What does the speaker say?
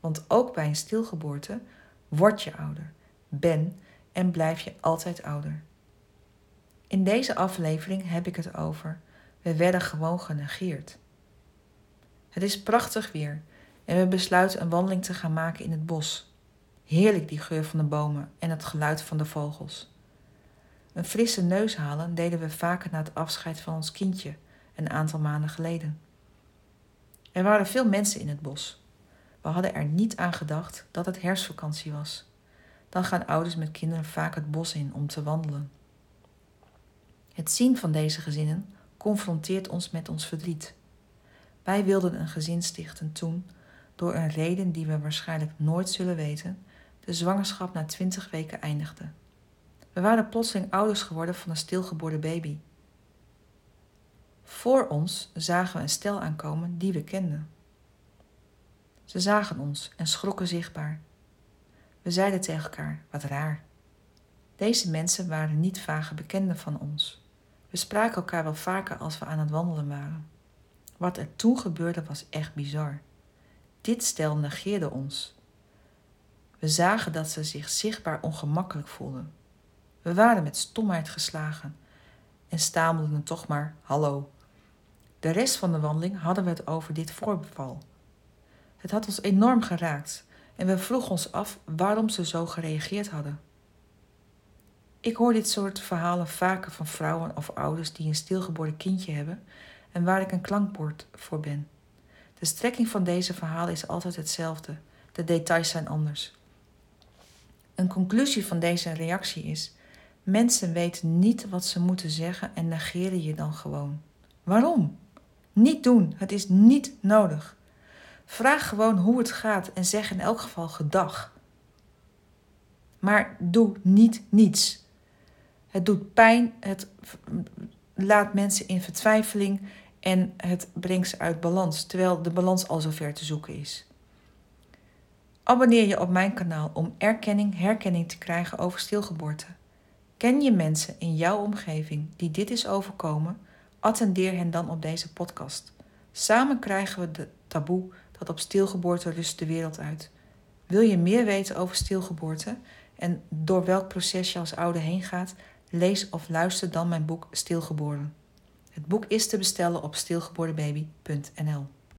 Want ook bij een stilgeboorte word je ouder, ben en blijf je altijd ouder. In deze aflevering heb ik het over. We werden gewoon genegeerd. Het is prachtig weer en we besluiten een wandeling te gaan maken in het bos. Heerlijk die geur van de bomen en het geluid van de vogels. Een frisse neus halen deden we vaker na het afscheid van ons kindje een aantal maanden geleden. Er waren veel mensen in het bos. We hadden er niet aan gedacht dat het herfstvakantie was. Dan gaan ouders met kinderen vaak het bos in om te wandelen. Het zien van deze gezinnen confronteert ons met ons verdriet. Wij wilden een gezin stichten toen, door een reden die we waarschijnlijk nooit zullen weten, de zwangerschap na twintig weken eindigde. We waren plotseling ouders geworden van een stilgeboren baby. Voor ons zagen we een stel aankomen die we kenden. Ze zagen ons en schrokken zichtbaar. We zeiden tegen elkaar: wat raar. Deze mensen waren niet vage bekenden van ons. We spraken elkaar wel vaker als we aan het wandelen waren. Wat er toen gebeurde was echt bizar. Dit stel negeerde ons. We zagen dat ze zich zichtbaar ongemakkelijk voelden. We waren met stomheid geslagen en stamelden toch maar hallo. De rest van de wandeling hadden we het over dit voorbeval. Het had ons enorm geraakt en we vroegen ons af waarom ze zo gereageerd hadden. Ik hoor dit soort verhalen vaker van vrouwen of ouders die een stilgeboren kindje hebben en waar ik een klankbord voor ben. De strekking van deze verhalen is altijd hetzelfde, de details zijn anders. Een conclusie van deze reactie is: mensen weten niet wat ze moeten zeggen en negeren je dan gewoon. Waarom? Niet doen, het is niet nodig. Vraag gewoon hoe het gaat en zeg in elk geval gedag. Maar doe niet niets. Het doet pijn, het laat mensen in vertwijfeling en het brengt ze uit balans, terwijl de balans al zover te zoeken is. Abonneer je op mijn kanaal om erkenning, herkenning te krijgen over stilgeboorte. Ken je mensen in jouw omgeving die dit is overkomen? Attendeer hen dan op deze podcast. Samen krijgen we de taboe dat op stilgeboorte rust de wereld uit. Wil je meer weten over stilgeboorte en door welk proces je als ouder heen gaat? Lees of luister dan mijn boek Stilgeboren. Het boek is te bestellen op stilgeborenbaby.nl.